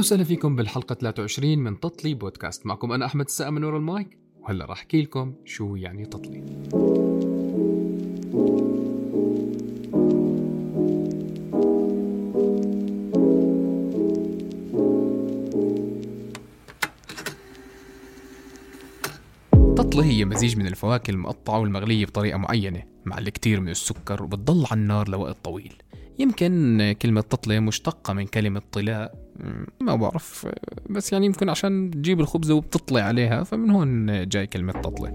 أهلا وسهلا فيكم بالحلقة 23 من تطلي بودكاست. معكم أنا أحمد السقا من ورا المايك. وهلا راح أحكي لكم شو يعني تطلي تطلي هي مزيج من الفواكه المقطعة والمغلية بطريقة معينة مع الكثير من السكر وبتضل على النار لوقت طويل. يمكن كلمة تطلي مشتقة من كلمة طلاء. ما بعرف. بس يعني يمكن عشان تجيب الخبزة وبتطلع عليها فمن هون جاي كلمة تطلي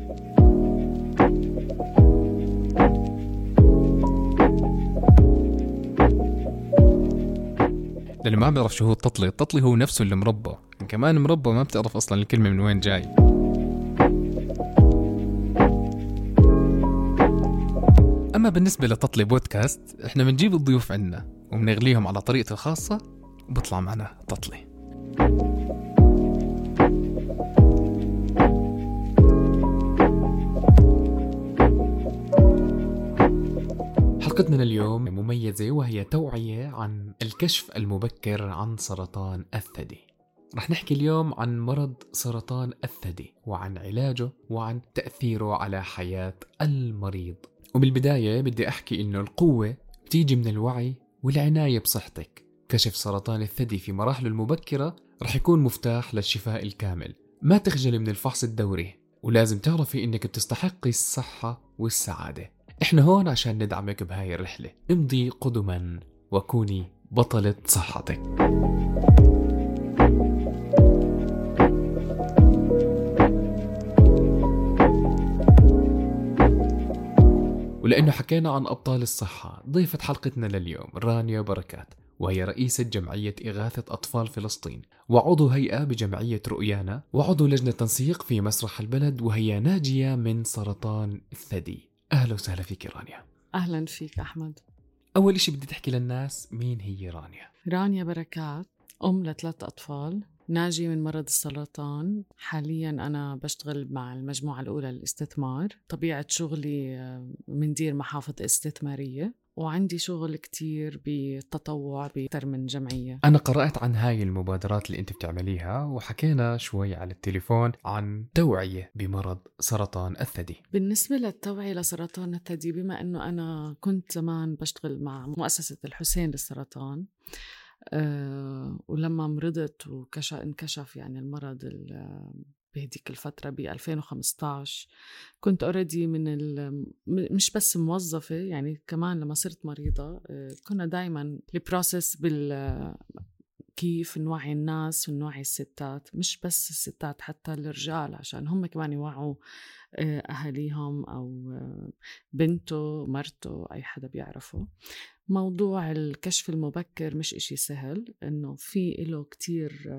للي ما بيعرف شو هو التطلي التطلي هو نفسه المربى كمان مربى ما بتعرف أصلا الكلمة من وين جاي. أما بالنسبة لتطلي بودكاست إحنا بنجيب الضيوف عنا وبنغليهم على طريقتي الخاصة وبطلع معنا تطلي حلقتنا لليوم مميزة وهي توعية عن الكشف المبكر عن سرطان الثدي. رح نحكي اليوم عن مرض سرطان الثدي وعن علاجه وعن تأثيره على حياة المريض. وبالبداية بدي أحكي إنه القوة بتيجي من الوعي والعناية بصحتك. كشف سرطان الثدي في مراحله المبكرة رح يكون مفتاح للشفاء الكامل. ما تخجلي من الفحص الدوري ولازم تعرفي إنك بتستحقي الصحة والسعادة. إحنا هون عشان ندعمك بهاي الرحلة. امضي قدما وكوني بطلة صحتك. ولأنه حكينا عن أبطال الصحة ضيفة حلقتنا لليوم رانيا بركات. وهي رئيسة جمعية إغاثة أطفال فلسطين. وعضو هيئة بجمعية رؤيانا وعضو لجنة تنسيق في مسرح البلد وهي ناجية من سرطان الثدي. أهلا وسهلا فيك رانيا. أهلا فيك أحمد. أول إشي بدي تحكي للناس مين هي رانيا. رانيا بركات أم لثلاث أطفال ناجي من مرض السرطان. حاليا أنا بشتغل مع المجموعة الأولى للاستثمار. طبيعة شغلي آه، مندير محافظ استثمارية. وعندي شغل كتير بالتطوع بأكثر من جمعية. أنا قرأت عن هاي المبادرات اللي أنت بتعمليها وحكينا شوي على التليفون عن توعية بمرض سرطان الثدي. بالنسبة للتوعية لسرطان الثدي بما أنه أنا كنت زمان بشتغل مع مؤسسة الحسين للسرطان أه ولما مرضت وانكشف يعني المرض بهديك الفترة ب 2015 كنت already من مش بس موظفة يعني كمان لما صرت مريضة آه، كنا دايما ال process بال كيف نوعي الناس ونوعي الستات. مش بس الستات حتى الرجال عشان هم كمان يوعوا آه، أهاليهم أو آه، بنته مرته أي حدا بيعرفه. موضوع الكشف المبكر مش إشي سهل إنه في له كتير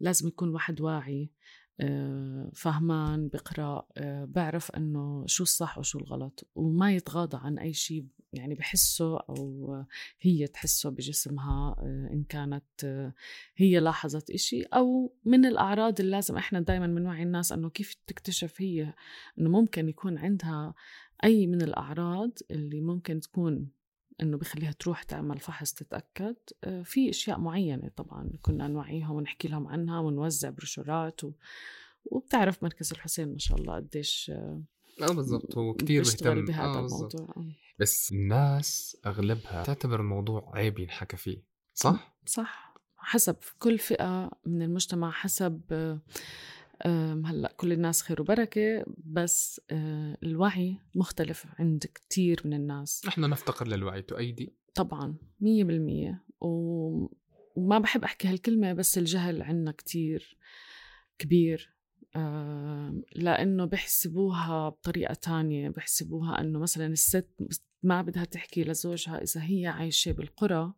لازم يكون واحد واعي آه، فهمان بقرأ آه، بعرف إنه شو الصح وشو الغلط وما يتغاضى عن أي شيء يعني بحسه أو هي تحسه بجسمها آه، إن كانت هي لاحظت إشي أو من الأعراض اللي لازم إحنا دائما بنوعي الناس إنه كيف تكتشف هي إنه ممكن يكون عندها أي من الأعراض اللي ممكن تكون إنه بخليها تروح تعمل فحص تتأكد. آه، في أشياء معينة طبعا كنا نوعيهم ونحكي لهم عنها ونوزع بروشورات و... وبتعرف مركز الحسين ما شاء الله قديش آه بالضبط. هو كثير بيهتم بهذا آه الموضوع. آه. بس الناس أغلبها تعتبر الموضوع عيب ينحكى فيه صح؟ صح. حسب كل فئة من المجتمع حسب هلأ كل الناس خير وبركة بس آه، الوعي مختلف عند كتير من الناس. إحنا نفتقر للوعي تؤيدي؟ طبعا مية بالمية. وما بحب أحكي هالكلمة بس الجهل عنا كتير كبير. لأنه بحسبوها بطريقة تانية بحسبوها أنه مثلا الست ما بدها تحكي لزوجها إذا هي عايشة بالقرى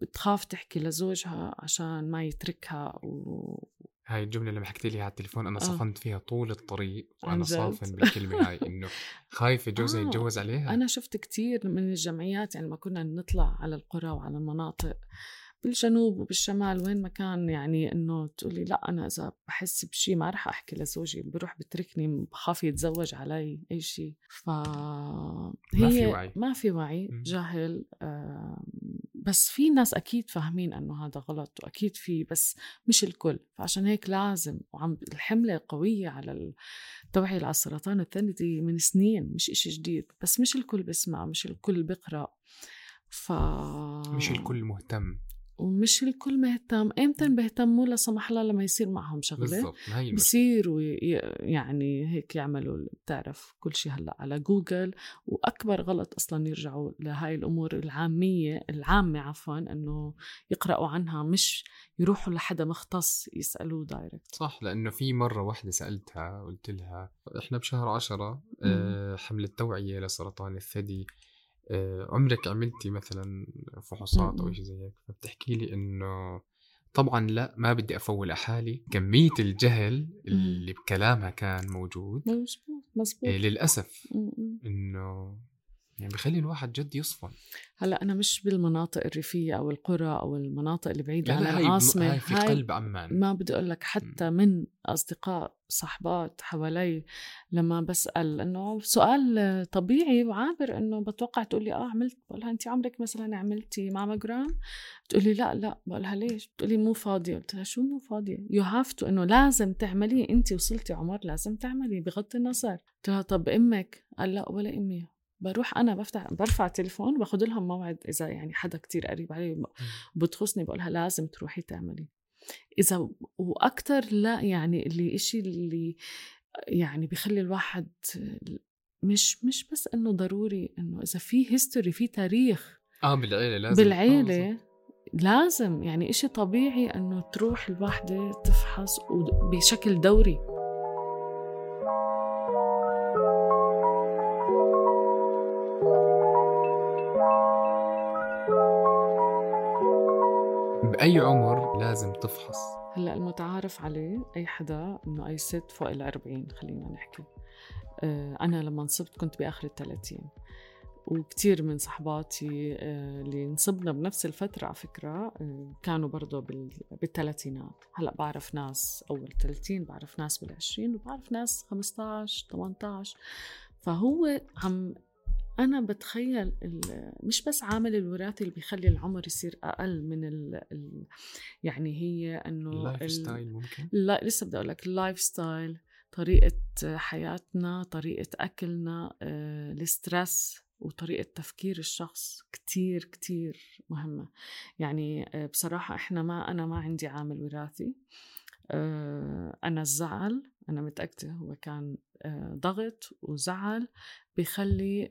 بتخاف تحكي لزوجها عشان ما يتركها و... هاي الجملة لما حكيت لي على التليفون أنا آه. صفنت فيها طول الطريق وأنا صافن بالكلمة هاي إنه خايفة جوزها آه. يتجوز عليها. أنا شفت كتير من الجمعيات يعني ما كنا نطلع على القرى وعلى المناطق بالجنوب وبالشمال وين ما كان يعني إنه تقولي لأ أنا إذا بحس بشيء ما رح أحكي لزوجي بروح بتركني بخاف يتزوج علي أي شيء ف ما في وعي. ما في وعي جهل بس في ناس أكيد فاهمين إنه هذا غلط وأكيد في بس مش الكل. فعشان هيك لازم وعم الحملة قوية على التوعيه على السرطان الثدي من سنين مش إشي جديد. بس مش الكل بيسمع مش الكل بيقرأ. ف مش الكل مهتم. ومش الكل مهتم. إمتى بيهتموا؟ لا سمح الله لما يصير معهم شغلة. بالضبط هي بصيروا يعني هيك يعملوا بتعرف كل شيء هلأ على جوجل. وأكبر غلط أصلا يرجعوا لهاي الأمور العامية العامة عفوا إنه يقرأوا عنها مش يروحوا لحدا مختص يسألوه direct صح لأنه في مرة واحدة سألتها قلت لها إحنا بشهر عشرة آه، حملة توعية لسرطان الثدي. عمرك عملتي مثلا فحوصات أو شيء زي هيك؟ فبتحكي لي إنه طبعا لا ما بدي أفول احالي كمية الجهل اللي بكلامها كان موجود مزبوط مزبوط إيه للأسف إنه يعني بخلي الواحد جد يصفن. هلأ أنا مش بالمناطق الريفية أو القرى أو المناطق اللي بعيدة عن العاصمة هاي في قلب عمان. ما بدي أقول لك حتى من أصدقاء صحبات حوالي لما بسأل إنه سؤال طبيعي وعابر إنه بتوقع تقول لي آه عملت بقولها انت عمرك مثلا عملتي ماموجرام تقول لي لا لا. بقولها ليش؟ بتقول لي مو فاضية. قلت لها شو مو فاضية؟ you have to إنه لازم تعمليه. انت وصلتي عمر لازم تعملي بغض النظر. قلت لها طب أمك؟ قال لا ولا أمي. بروح أنا بفتح برفع تليفون باخذ لهم موعد إذا يعني حدا كتير قريب علي بتخصني بقولها لازم تروحي تعملي. إذا وأكثر لا يعني اللي إشي اللي يعني بخلي الواحد مش مش بس إنه ضروري إنه إذا في هيستوري في تاريخ آه بالعيلة لازم. بالعيلة آه لازم يعني إشي طبيعي إنه تروح الواحدة تفحص بشكل دوري. بأي عمر لازم تفحص؟ هلأ المتعارف عليه أي حدا إنه أي ست فوق الأربعين خلينا نحكي. آه، أنا لما انصبت كنت بآخر الثلاثين وكتير من صحباتي آه، اللي انصبنا بنفس الفترة على فكرة آه، كانوا برضه بالثلاثينات هلأ بعرف ناس أول 30 بعرف ناس بالعشرين وبعرف ناس 15 18 فهو عم أنا بتخيل مش بس عامل الوراثي اللي بيخلي العمر يصير أقل من ال ال يعني هي إنه ال lifestyle ممكن؟ لا لسه بدي أقول لك ال lifestyle طريقة حياتنا طريقة أكلنا آه، ال stress وطريقة تفكير الشخص كتير كتير مهمة. يعني آه، بصراحة إحنا ما أنا ما عندي عامل وراثي. آه، أنا الزعل أنا متأكدة هو كان آه، ضغط وزعل بخلي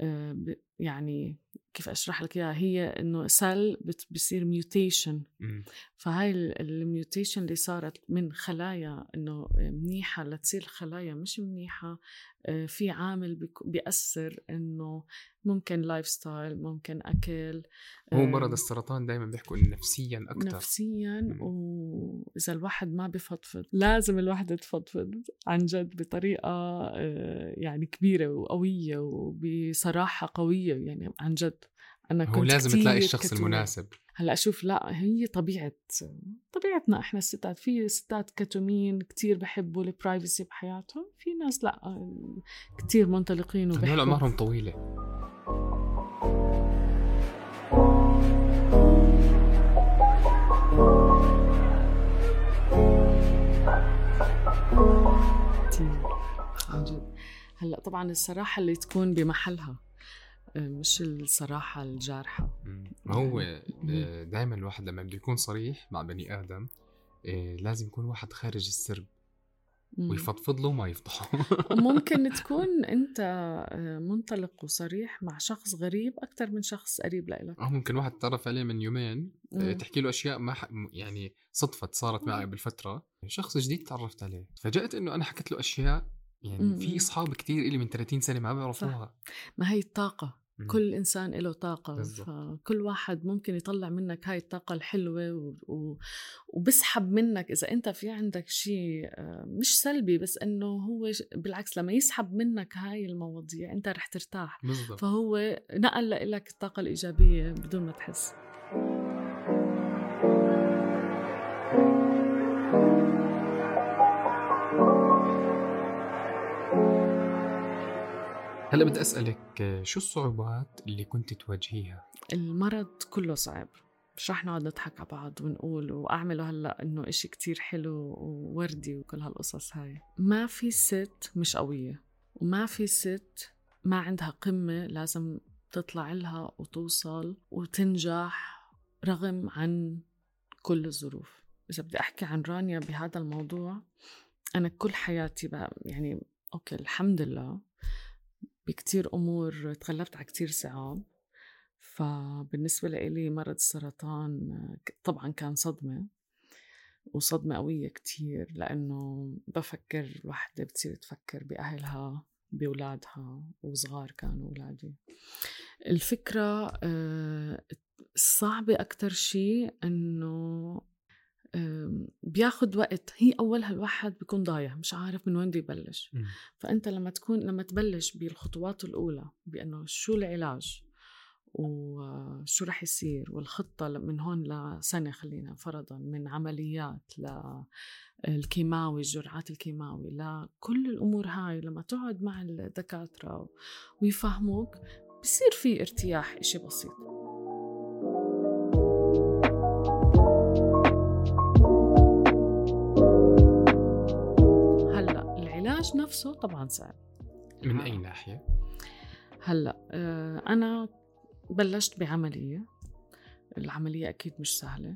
آه، يعني كيف أشرح لك إياها؟ هي إنه cell بصير mutation فهاي ال mutation اللي صارت من خلايا إنه منيحة لتصير خلايا مش منيحة آه، في عامل بيأثر إنه ممكن lifestyle ممكن أكل هو مرض آه، السرطان دائما بيحكوا إنه نفسيا أكثر نفسيا وإذا الواحد ما بفضفض لازم الواحد تفضفض عن جد بطريقة آه، يعني كبيرة وقوية وبصراحة قوية. يعني عن جد. أنا كنت هو لازم تلاقي الشخص كتير. المناسب. هلأ أشوف لأ هي طبيعة طبيعتنا إحنا الستات. في ستات كتومين كتير بحبوا البرايفسي بحياتهم في ناس لأ كتير منطلقين وبحبوا هدول أعمارهم طويلة. عن جد. هلأ طبعا الصراحة اللي تكون بمحلها. مش الصراحة الجارحة. ما هو آه، دائما الواحد لما بده يكون صريح مع بني آدم آه، لازم يكون واحد خارج السرب ويفضفض له وما يفضحه. ممكن تكون أنت آه، منطلق وصريح مع شخص غريب أكثر من شخص قريب لك آه ممكن واحد تعرف عليه من يومين تحكي له أشياء ما ح... يعني صدفة صارت معي قبل فتره شخص جديد تعرفت عليه. فجأت إنه أنا حكيت له أشياء يعني في أصحاب كتير إلي من 30 سنة ما بيعرفوها. ما هي الطاقة. كل إنسان له طاقة بالزبط. فكل واحد ممكن يطلع منك هاي الطاقة الحلوة و... و... وبسحب منك إذا أنت في عندك شيء آه، مش سلبي بس إنه هو بالعكس لما يسحب منك هاي المواضيع أنت رح ترتاح بالزبط. فهو نقل لك الطاقة الإيجابية بدون ما تحس هلا بدي أسألك شو الصعوبات اللي كنت تواجهيها؟ المرض كله صعب. مش رح نقعد نضحك على بعض ونقول واعمله هلا إنه إشي كتير حلو ووردي وكل هالقصص هاي. ما في ست مش قوية وما في ست ما عندها قمة لازم تطلع لها وتوصل وتنجح رغم عن كل الظروف. إذا بدي أحكي عن رانيا بهذا الموضوع أنا كل حياتي بقى يعني أوكي الحمد لله بكتير أمور تغلبت على كتير صعاب فبالنسبة لإلي مرض السرطان طبعا كان صدمة وصدمة قوية كتير لأنه بفكر الوحدة بتصير تفكر بأهلها بأولادها وصغار كانوا أولادي. الفكرة الصعبة آه، أكتر شيء إنه بياخد وقت. هي أولها الواحد بيكون ضايع مش عارف من وين بده يبلش. م. فأنت لما تكون لما تبلش بالخطوات الأولى بأنه شو العلاج وشو رح يصير والخطة من هون لسنة خلينا فرضا من عمليات للكيماوي الجرعات الكيماوي لكل الأمور هاي لما تقعد مع الدكاترة ويفهموك بصير في ارتياح إشي بسيط. العلاج نفسه طبعا صعب من أي ناحية؟ هلأ آه، أنا بلشت بعملية. العملية أكيد مش سهلة.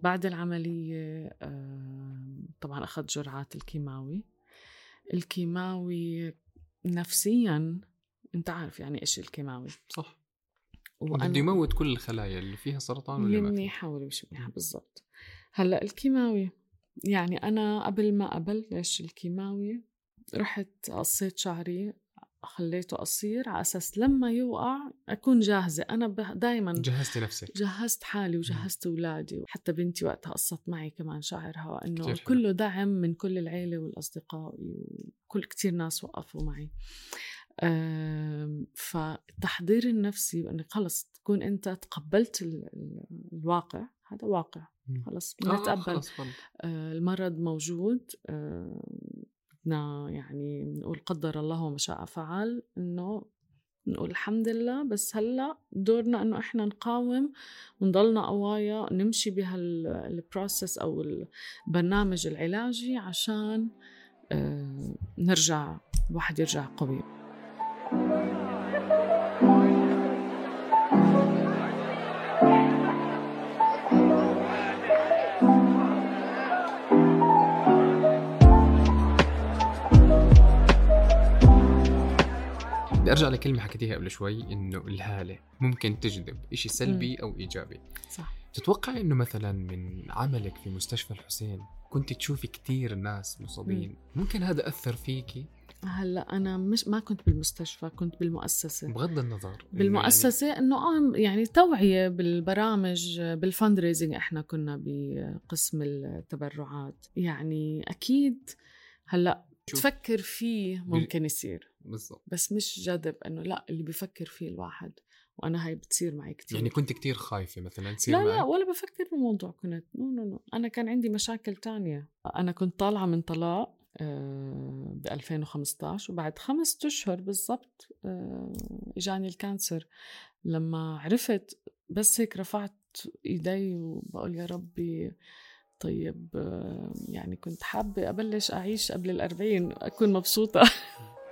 بعد العملية طبعا أخذت جرعات الكيماوي. الكيماوي نفسيا أنت عارف يعني إيش الكيماوي؟ صح. بده يموت كل الخلايا اللي فيها سرطان ولا اللي منيحة واللي مش منيحة بالضبط. هلأ الكيماوي. يعني أنا قبل ما أبلش الكيماوي رحت قصيت شعري خليته قصير على أساس لما يوقع أكون جاهزة. أنا دائما جهزتي نفسك. جهزت حالي وجهزت أولادي وحتى بنتي وقتها قصت معي كمان شعرها انه كله دعم من كل العيلة والأصدقاء وكل كتير ناس وقفوا معي. فالتحضير النفسي وانك خلص تكون أنت تقبلت الواقع. هذا واقع. خلص بنتقبل آه آه المرض موجود. آه بدنا يعني نقول قدر الله وما شاء فعل إنه نقول الحمد لله. بس هلأ دورنا إنه إحنا نقاوم ونضلنا قوايا نمشي بهالبروسس أو البرنامج العلاجي عشان آه، نرجع الواحد يرجع قوي. أرجع لكلمة حكيتيها قبل شوي إنه الهالة ممكن تجذب إشي سلبي أو إيجابي. صح. تتوقعي إنه مثلا من عملك في مستشفى الحسين كنت تشوفي كثير ناس مصابين؟ مم. ممكن هذا أثر فيكي؟ هلأ أنا مش ما كنت بالمستشفى كنت بالمؤسسة. بغض النظر بالمؤسسه يعني... إنه آه يعني توعية بالبرامج بالفند إحنا كنا بقسم التبرعات. يعني أكيد هلأ تفكر فيه ممكن يصير. بالضبط. بس مش جذب إنه لأ اللي بفكر فيه الواحد وأنا هاي بتصير معي كثير يعني كنت كتير خايفة مثلا تصير لا معي؟ لا ولا بفكر بالموضوع كنت. no no no أنا كان عندي مشاكل تانية. أنا كنت طالعة من طلاق آه، ب 2015 وبعد خمسة أشهر بالضبط آه، إجاني ال cancer. لما عرفت بس هيك رفعت إيدي وبقول يا ربي طيب آه، يعني كنت حابة أبلش أعيش قبل الأربعين أكون مبسوطة.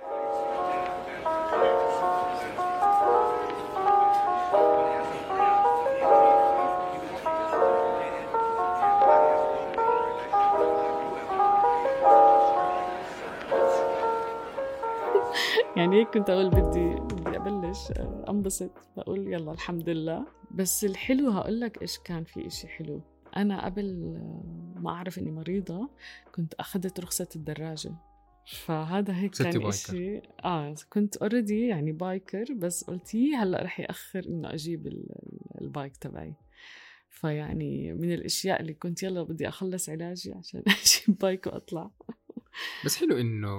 يعني هيك كنت أقول بدي بدي أبلش آه، أنبسط بقول يلا الحمد لله. بس الحلو هقول لك إيش كان في إشي حلو. أنا قبل آه، ما أعرف إني مريضة كنت أخذت رخصة الدراجة. فهذا هيك كان شيء آه كنت already يعني biker بس قلت يي هلأ رح يأخر إنه أجيب ال bike تبعي. فيعني من الأشياء اللي كنت يلا بدي أخلص علاجي عشان أجيب bike وأطلع. بس حلو إنه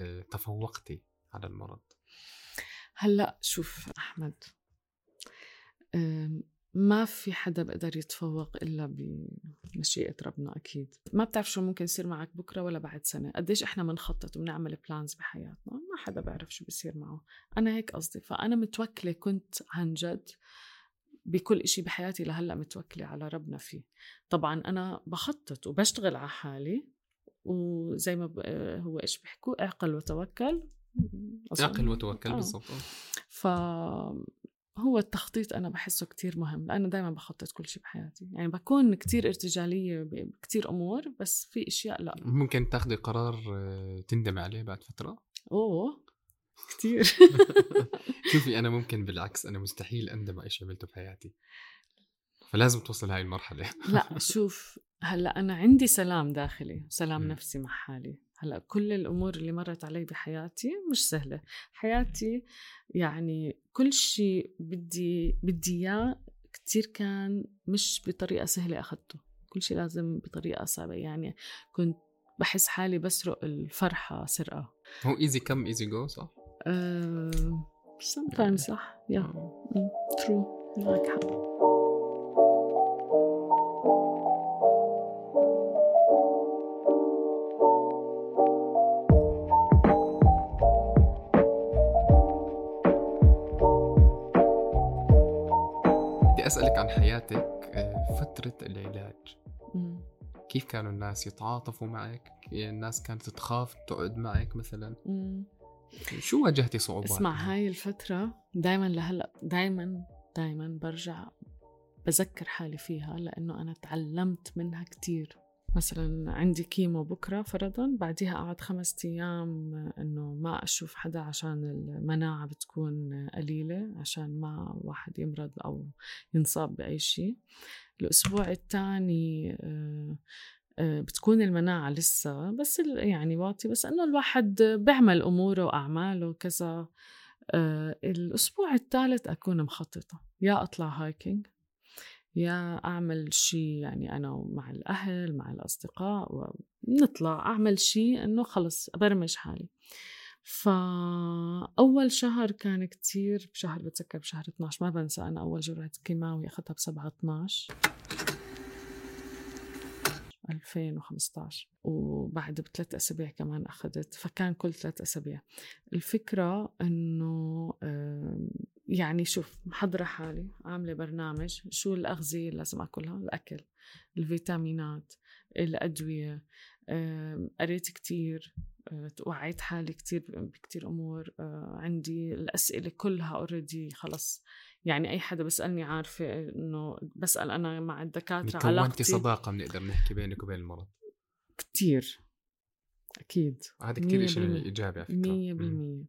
آه، تفوقتي. على المرض. هلأ شوف أحمد ما في حدا بقدر يتفوق إلا بمشيئة ربنا أكيد. ما بتعرف شو ممكن يصير معك بكرة ولا بعد سنة. قديش إحنا بنخطط وبنعمل بلانز بحياتنا؟ ما حدا بيعرف شو بيصير معه. أنا هيك قصدي. فأنا متوكلة كنت عن جد بكل إشي بحياتي لهلأ متوكلة على ربنا فيه. طبعا أنا بخطط وبشتغل على حالي وزي ما هو إيش بيحكوا اعقل وتوكل. اعقل وتوكل آه. بالضبط. ف هو التخطيط أنا بحسه كتير مهم لأنه دايما بخطط كل شيء بحياتي. يعني بكون كتير ارتجالية بكتير أمور بس في أشياء لا. ممكن تاخذي قرار آه، تندم عليه بعد فترة؟ أوه كتير. شوفي أنا ممكن بالعكس أنا مستحيل أندم على شيء عملته بحياتي. فلازم توصل هاي المرحلة. لا شوف هلأ أنا عندي سلام داخلي سلام م. نفسي مع حالي. هلأ كل الأمور اللي مرت علي بحياتي مش سهلة. حياتي يعني كل شيء بدي بدي إياه كثير كان مش بطريقة سهلة اخذته كل شيء لازم بطريقة صعبة. يعني كنت بحس حالي بسرق الفرحة سرقة. هو ايزي كم ايزي جو صح؟ أه sometimes صح. يا ترو معك حق. أسألك عن حياتك آه، فترة العلاج. مم. كيف كانوا الناس يتعاطفوا معك؟ الناس كانت تخاف تقعد معك مثلا؟ مم. شو واجهتي صعوبات اسمع هاي الفترة دايما لهلأ دايما دايما برجع بذكر حالي فيها لأنه أنا تعلمت منها كتير. مثلا عندي كيمو بكرة فرضا بعديها أقعد خمسة أيام إنه ما أشوف حدا عشان المناعة بتكون قليلة عشان ما واحد يمرض أو ينصاب بأي شيء. الأسبوع الثاني آه، آه، بتكون المناعة لسه بس يعني واطي بس إنه الواحد بيعمل أموره وأعماله وكذا. آه، الأسبوع الثالث أكون مخططة. يا أطلع هايكينج يا أعمل شيء يعني أنا مع الأهل مع الأصدقاء ونطلع أعمل شيء إنه خلص أبرمج حالي. فأول شهر كان كتير بشهر بتذكر بشهر 12 ما بنسى أنا أول جرعة كيماوي أخذتها بسبعة 12 2015 وبعد بثلاث أسابيع كمان أخذت فكان كل ثلاث أسابيع. الفكرة آم، يعني شوف محضرة حالي عاملة برنامج شو الأغذية اللي لازم أكلها؟ الأكل الفيتامينات الأدوية قريت كتير آه، وعيت حالي كتير بكتير أمور آه، عندي الأسئلة كلها already خلص. يعني أي حدا بسألني عارفة إنه بسأل أنا مع الدكاترة كونتي علاقتي. صداقة بنقدر نحكي بينك وبين المرض. كتير. أكيد. هذا كثير شيء. إيجابي على فكرة. مية مم. بالمية.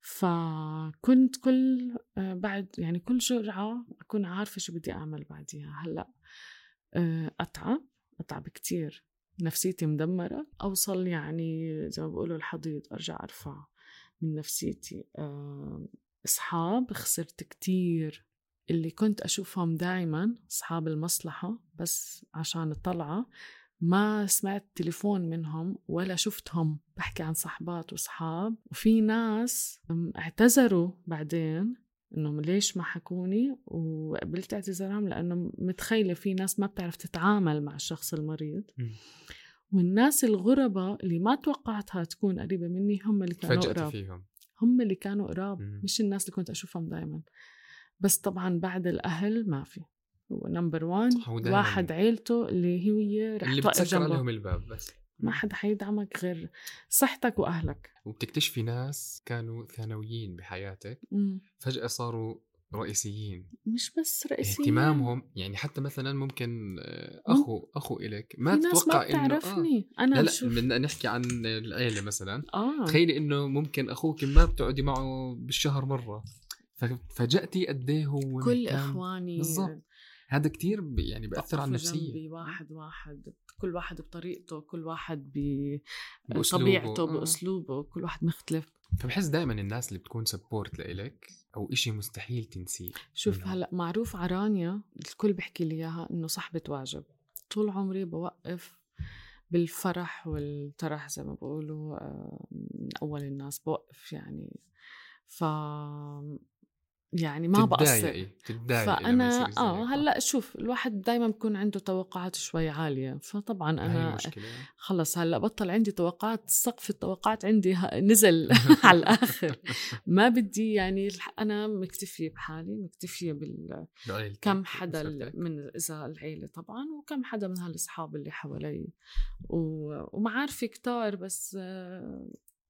فكنت كل آه، بعد يعني كل جرعة أكون عارفة شو بدي أعمل بعديها. هلأ آه، أتعب. أتعب كتير. نفسيتي مدمرة. أوصل يعني زي ما بقولوا الحضيض أرجع أرفع من نفسيتي. آه، أصحاب خسرت كتير. اللي كنت أشوفهم دايما أصحاب المصلحة بس عشان الطلعة ما سمعت تليفون منهم ولا شفتهم بحكي عن صحبات وصحاب. وفي ناس اعتذروا بعدين إنهم ليش ما حكوني؟ وقبلت اعتذارهم لأنه متخيلة في ناس ما بتعرف تتعامل مع الشخص المريض. والناس الغرباء اللي ما توقعتها تكون قريبة مني هم اللي كانوا قراب. فيهم. هم اللي كانوا قراب. مش الناس اللي كنت أشوفهم دائما بس طبعا بعد الأهل ما في. هو نمبر 1 صح، هو دايماً واحد عيلته اللي هي رح اللي بتسكر جنبه. عليهم الباب بس. ما حدا حيدعمك غير صحتك وأهلك. وبتكتشفي ناس كانوا ثانويين بحياتك. مم. فجأة صاروا رئيسيين. مش بس رئيسية اهتمامهم يعني حتى مثلا ممكن آه، أخو أخو إلك ما في ناس ما تتوقع إنه آه. بتعرفني أنا لا لا بدنا نحكي عن العيلة مثلا. آه. تخيلي إنه ممكن أخوك ما بتقعدي معه بالشهر مرة. ففاجأتي قد إيه هو كل إخواني بالضبط. هذا كتير يعني بأثر على النفسية. واحد واحد كل واحد بطريقته كل واحد ب بأسلوبه. طبيعته آه. بأسلوبه كل واحد مختلف. فبحس دائما الناس اللي بتكون سبورت لإلك أو إشي مستحيل تنسيه شوف. هلأ معروف عرانيا الكل بيحكي لي إياها إنه صاحبة واجب طول عمري بوقف بالفرح والترح زي ما بقولوا من أول الناس بوقف يعني ف يعني ما بقصر تتضايقي فأنا آه. هلأ شوف الواحد دائما بكون عنده توقعات شوي عالية فطبعا أنا خلص هلأ بطل عندي توقعات سقف التوقعات عندي نزل على الآخر. ما بدي يعني أنا مكتفية بحالي مكتفية بال كم حدا من إذا العيلة طبعا وكم حدا من هالأصحاب اللي حوالي. و- ومعارفي كتار بس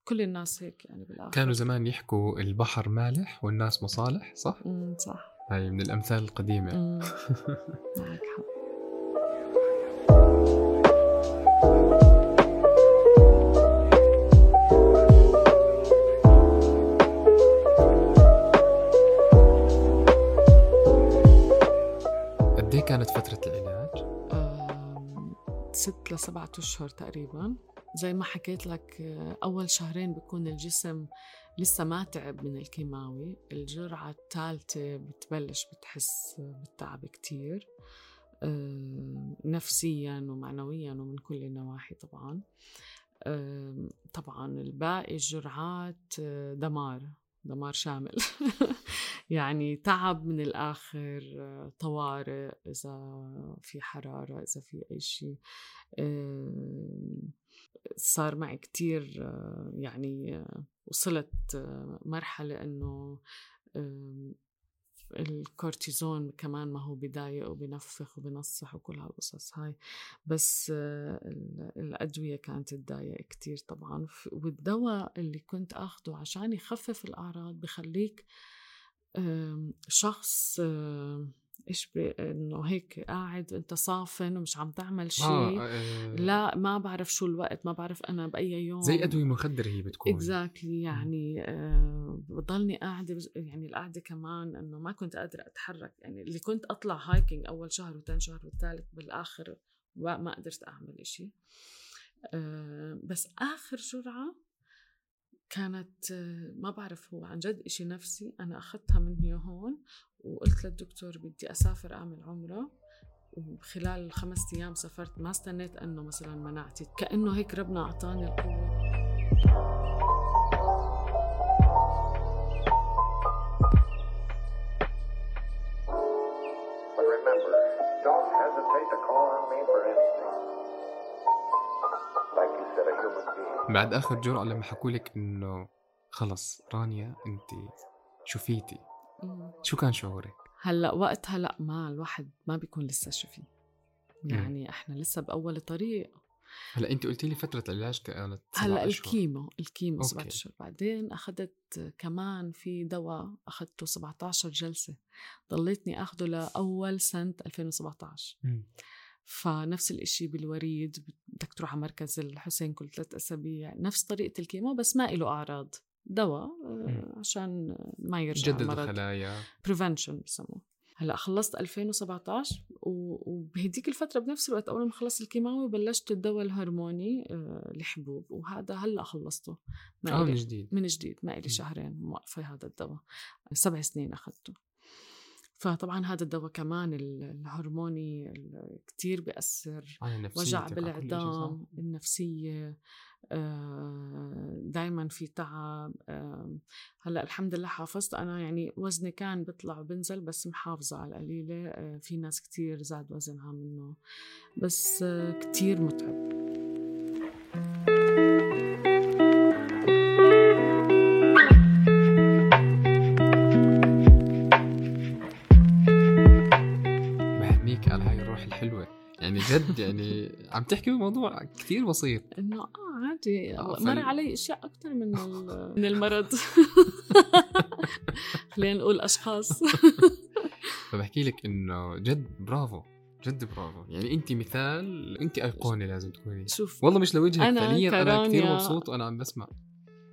كل الناس هيك يعني بالآخر كانوا زمان يحكوا البحر مالح والناس مصالح صح؟ امم صح هاي من الأمثال القديمة مم. معك حق قد إيه كانت فترة العلاج؟ ست لسبعة أشهر تقريبا زي ما حكيت لك آه، أول شهرين بيكون الجسم لسه ما تعب من الكيماوي الجرعة الثالثة بتبلش بتحس بالتعب كتير آم، نفسيا ومعنويا ومن كل النواحي طبعا. طبعا الباقي الجرعات آه، دمار دمار شامل. يعني تعب من الآخر آه، طوارئ إذا في حرارة إذا في أي شيء. صار معي كتير يعني وصلت مرحلة إنه الكورتيزون كمان ما هو بضايق وبنفخ وبنصح وكل هالقصص هاي. بس ال- الأدوية كانت تضايق كتير طبعا. والدواء اللي كنت أخده عشان يخفف الأعراض بخليك شخص آم، إيش بي- إنه هيك قاعد انت صافن ومش عم تعمل شيء آه لا ما بعرف شو الوقت ما بعرف أنا بأي يوم. زي أدوية مخدرة هي بتكون. exactly يعني آه بضلني قاعدة يعني القعده كمان إنه ما كنت قادرة أتحرك. يعني اللي كنت أطلع hiking أول شهر وثاني شهر والثالث بالآخر ما قدرت أعمل إشي. آه بس آخر جرعة كانت آه، ما بعرف هو عن جد إشي نفسي أنا أخذتها من هون وقلت للدكتور بدي أسافر أعمل عمرة وخلال الخمس أيام سافرت ما استنيت أنه مثلا مناعتي كأنه هيك ربنا أعطاني القوة. بعد آخر جرعة لما حكوا لك إنه خلص رانيا أنت شفيتي. شو كان شعورك؟ هلأ وقتها لأ ما الواحد ما بيكون لسه شفي يعني إحنا لسه بأول طريق. هلأ أنت قلتي لي فترة العلاج كانت هلأ. ال chemo ال chemo سبعة أوكي. اشهر بعدين اخذت كمان في دواء اخذته 17 جلسة. ضليتني اخذه لأول سنة 2017 مم. فنفس الإشي بالوريد بدك تروح على مركز الحسين كل ثلاث أسابيع. نفس طريقة ال chemo بس ما له أعراض. دواء آه،. عشان ما يرجع جدد المرض الخلايا. prevention بسموه. هلأ خلصت 2017 و- وبهديك الفترة بنفس الوقت أول ما خلصت الكيماوي بلشت الدواء الهرموني آه، الحبوب وهذا هلأ خلصته. ما إلي- من جديد. من جديد. ما مم. شهرين موقفة هذا الدواء. سبع سنين أخذته. فطبعا هذا الدواء كمان ال- الهرموني ال- كتير بيأثر. وجع؟ بالعظام النفسية دائما في تعب. آه، هلأ الحمد لله حافظت. أنا يعني وزني كان بيطلع وبنزل بس محافظة على القليلة. آه، في ناس كتير زاد وزنها منه بس آه، كتير متعب. بهنيك على هاي الروح الحلوة. يعني جد يعني عم تحكي بموضوع كثير بسيط. إنه عادي آه، مر علي أشياء أكثر من من المرض. خلينا نقول أشخاص. فبحكي لك إنه جد برافو جد برافو. يعني انت مثال انت أيقونة لازم تكوني. شوف والله مش لوجهك أنا فعليا أنا كثير كرانيا- مبسوط وأنا عم بسمع.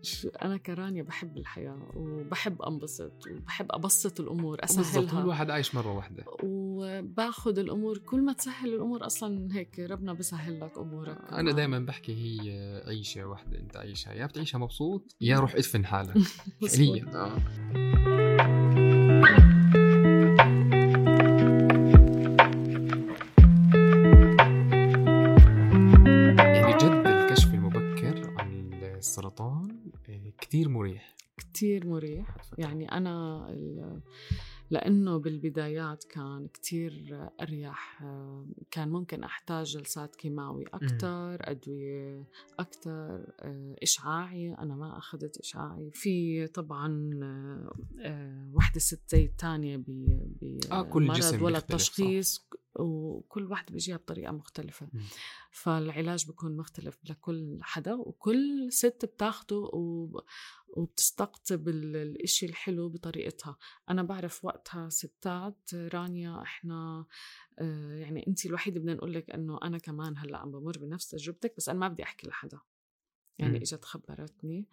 شو- أنا كرانيا بحب الحياة وبحب أنبسط وبحب أبسط الأمور بالضبط كل اسهلها واحد عايش مرة واحدة. وباخذ الأمور كل ما تسهل الأمور أصلا هيك ربنا بسهل لك أمورك. أنا دائما بحكي هي عيشة واحدة أنت عايشها يا بتعيشها مبسوط يا روح إدفن حالك. فعليا. كثير مريح. كتير مريح. يعني ال- لأنه بالبدايات كان كتير أريح آه، كان ممكن أحتاج جلسات كيماوي أكتر أدوية أكتر آه، إشعاعي أنا ما أخذت إشعاعي في طبعا آه، آه، وحدة ستي تانية ب آه، كل مرض جسم ولا. التشخيص وكل واحدة بيجيها بطريقة مختلفة مم. فالعلاج بيكون مختلف لكل حدا وكل ست بتاخده وب- وبتستقطب ال- الإشي الحلو بطريقتها. أنا بعرف وقتها ستات رانيا إحنا آه، يعني أنت الوحيدة بدنا نقول لك إنه أنا كمان هلأ عم بمر بنفس تجربتك بس أنا ما بدي أحكي لحدا. يعني مم. إجت خبرتني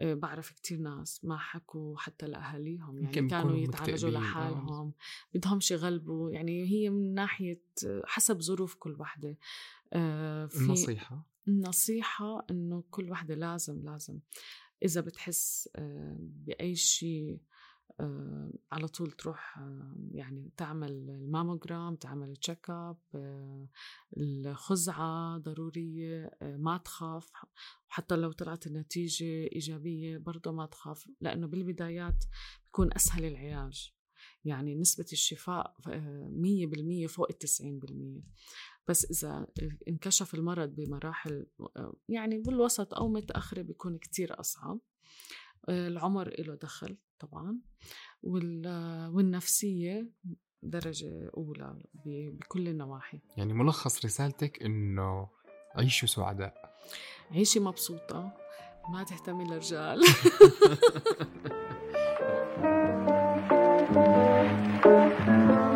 آه، بعرف كتير ناس ما حكوا حتى لأهاليهم. يعني كانوا يتعالجوا آه. لحالهم بدهمش يغلبوا. يعني هي من ناحية حسب ظروف كل وحدة. في النصيحة؟ النصيحة إنه كل وحدة لازم لازم. إذا بتحس آه، بأي شيء آه، على طول تروح آه، يعني تعمل الماموجرام تعمل check up الخزعة ضرورية آه، ما تخاف وحتى لو طلعت النتيجة إيجابية برضه ما تخاف لأنه بالبدايات بيكون أسهل العلاج. يعني نسبة الشفاء آه، مية بالمية فوق التسعين بالمية. بس إذا انكشف المرض بمراحل آه، يعني بالوسط أو متأخرة بيكون كتير أصعب. آه، العمر له دخل طبعا وال- والنفسية درجة أولى بكل النواحي. يعني ملخص رسالتك إنه عيشوا سعداء. عيشي مبسوطة ما تهتمي للرجال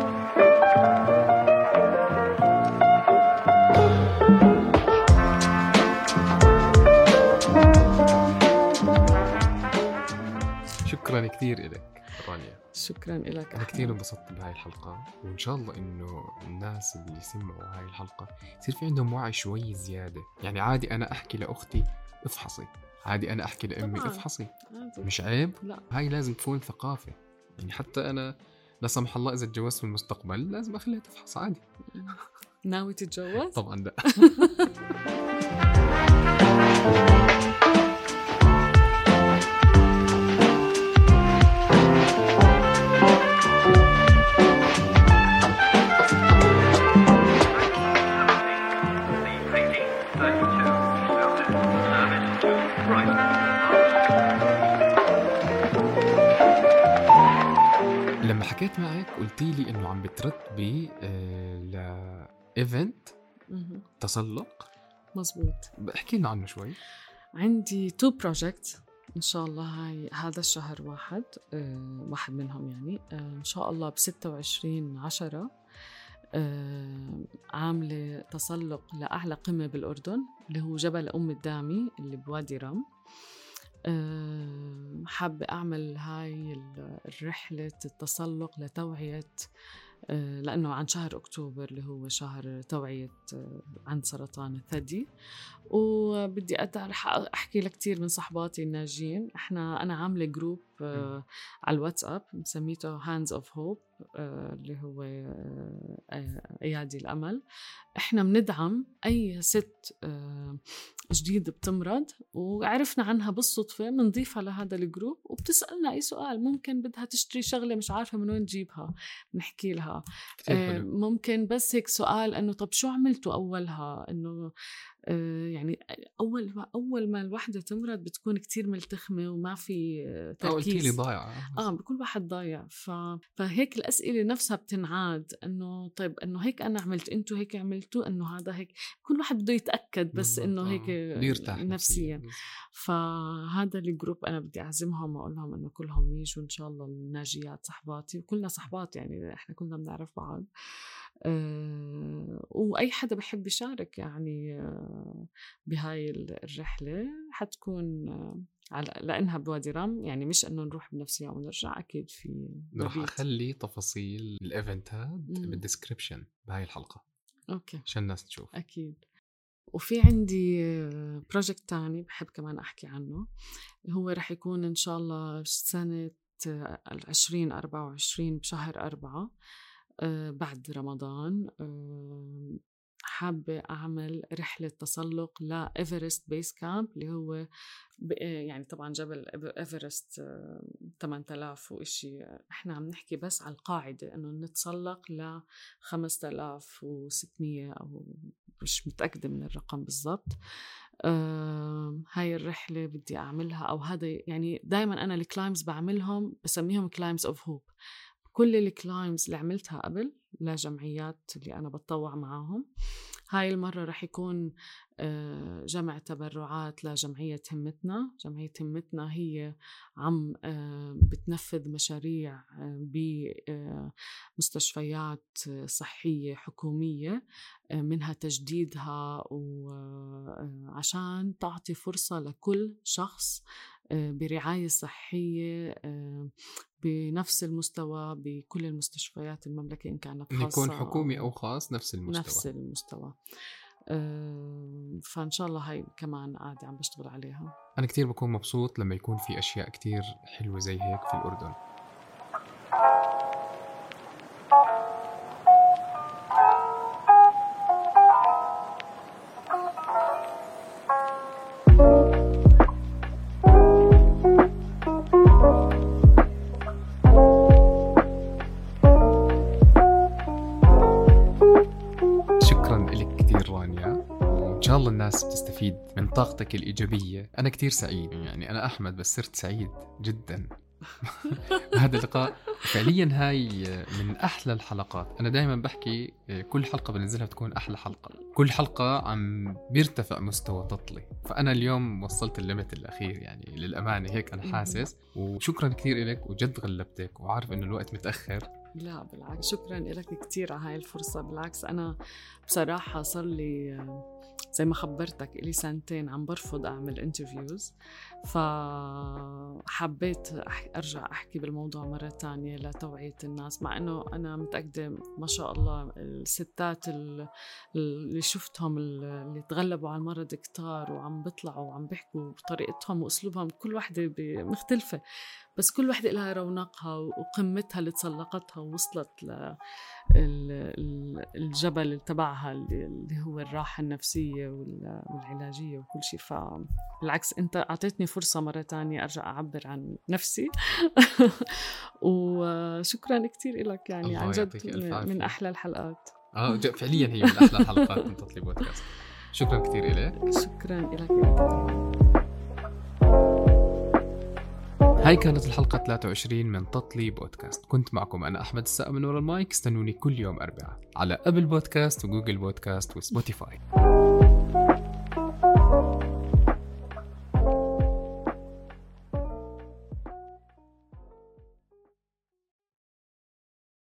شكرا كثير لك رانيا. شكرا لك أنا كثير انبسطت بهاي الحلقة وإن شاء الله إنه الناس اللي يسمعوا هاي الحلقة يصير في عندهم وعي شوي زيادة. يعني عادي أنا أحكي لأختي افحصي عادي أنا أحكي لأمي طبعاً. افحصي. عادي. مش عيب؟ لا. هاي لازم تكون ثقافة. يعني حتى أنا لا سمح الله إذا تجوزت في المستقبل لازم أخليها تفحص عادي. ناوي تتجوز؟ طبعا لا. حكيت معك قلتي لي إنه عم بترتبي آه ل event مهم. تسلق. مزبوط. احكي لنا عنه شوي. عندي two project إن شاء الله هاي هذا الشهر واحد آه واحد منهم يعني آه إن شاء الله ب 26 10 آه عاملة تسلق لأعلى قمة بالأردن اللي هو جبل أم الدامي اللي بوادي رم آه، حابة أعمل هاي ال- الرحلة التسلق لتوعية آه، لأنه عن شهر أكتوبر اللي هو شهر توعية آه، عن سرطان الثدي. وبدي أحكي لكتير من صحباتي الناجين. إحنا أنا عاملة group آه، على الواتساب مسميته Hands of Hope اللي هو آه، آه، أيادي الأمل. إحنا بندعم أي ست آه، جديد بتمرض وعرفنا عنها بالصدفة بنضيفها لهذا الجروب وبتسألنا أي سؤال ممكن بدها تشتري شغلة مش عارفة من وين تجيبها نحكي لها. آه، ممكن بس هيك سؤال إنه طب شو عملتوا أولها؟ إنه يعني أول ما أول ما الوحده تمرض بتكون كتير ملتخمة وما في آه، آه، قلتي لي تركيز. ضايعة آه بكل واحد ضايع. ف... فهيك الأسئلة نفسها بتنعاد إنه طيب إنه هيك أنا عملت أنتوا هيك عملتوا إنه هذا هيك. كل واحد بده يتأكد بس إنه آه. هيك بيرتاح نفسيا. فهذا ال group أنا بدي أعزمهم وأقول لهم إنه كلهم يجوا إن شاء الله الناجيات صحباتي وكلنا صحبات يعني إحنا كلنا بنعرف بعض. وأي حدا بحب يشارك يعني آه، بهاي ال- الرحلة حتكون آه، على لأنها بوادي رم يعني مش إنه نروح بنفس اليوم ونرجع أكيد في رح. أخلي تفاصيل الايفنتات مم. بال description بهاي الحلقة أوكي عشان الناس تشوف أكيد وفي عندي project تاني بحب كمان أحكي عنه هو رح يكون إن شاء الله أربعة وعشرين بشهر أربعة آه، بعد رمضان آه، حابة أعمل رحلة تسلق ل Everest Base Camp اللي هو يعني طبعا جبل إيفرست 8000 وإشي. إحنا عم نحكي بس على القاعدة إنه نتسلق ل 5600 أو مش متأكدة من الرقم بالضبط. هاي الرحلة بدي أعملها أو هذا يعني دايما أنا ال climbs بعملهم بسميهم Climbs of Hope كل ال climbs اللي عملتها قبل لجمعيات اللي أنا بتطوع معاهم. هاي المرة رح يكون آه، جمع تبرعات لجمعية همتنا جمعية همتنا هي عم آه، بتنفذ مشاريع آه، بمستشفيات صحية حكومية منها تجديدها وعشان تعطي فرصة لكل شخص برعاية صحية بنفس المستوى بكل المستشفيات المملكة إن كانت خاصة يكون حكومي أو خاص نفس المستوى. نفس المستوى. فإن شاء الله هاي كمان قاعدة عم بشتغل عليها. أنا كتير بكون مبسوط لما يكون في أشياء كتير حلوة زي هيك في الأردن. الناس بتستفيد من طاقتك الإيجابية. أنا كتير سعيد. يعني أنا أحمد بس صرت سعيد جدا. هذا اللقاء. فعليا هاي من أحلى الحلقات. أنا دائما بحكي كل حلقة بنزلها بتكون أحلى حلقة. كل حلقة عم بيرتفع مستوى تطلي. فأنا اليوم وصلت الليمت الأخير يعني للأمانة. هيك أنا حاسس. وشكرا كثير لك وجد غلبتك. وعارف إنه الوقت متأخر. لا بالعكس. شكرا لك كثير على هاي الفرصة. بالعكس أنا بصراحة صار لي زي ما خبرتك إلي سنتين عم برفض أعمل انترفيوز فحبيت أرجع أحكي بالموضوع مرة تانية لتوعية الناس مع أنه أنا متأكدة ما شاء الله الستات اللي شفتهم اللي تغلبوا على المرض كتار وعم بيطلعوا وعم بيحكوا بطريقتهم وأسلوبهم كل وحدة مختلفة بس كل وحدة لها رونقها وقمتها اللي تسلقتها ووصلت للجبل تبعها اللي هو الراحة النفسية والعلاجية وكل شيء فبالعكس أنت أعطيتني فرصة مرة تانية أرجع أعبر عن نفسي. وشكرا كثير لك يعني عن جد من أحلى الحلقات. آه فعليا هي من أحلى الحلقات من تطلي بودكاست. شكرا كثير لك شكرا لك هاي كانت الحلقة 23 من تطلي بودكاست. كنت معكم أنا أحمد السقا من ورا المايك. استنوني كل يوم أربعاء على Apple Podcast و Google Podcast و Spotify.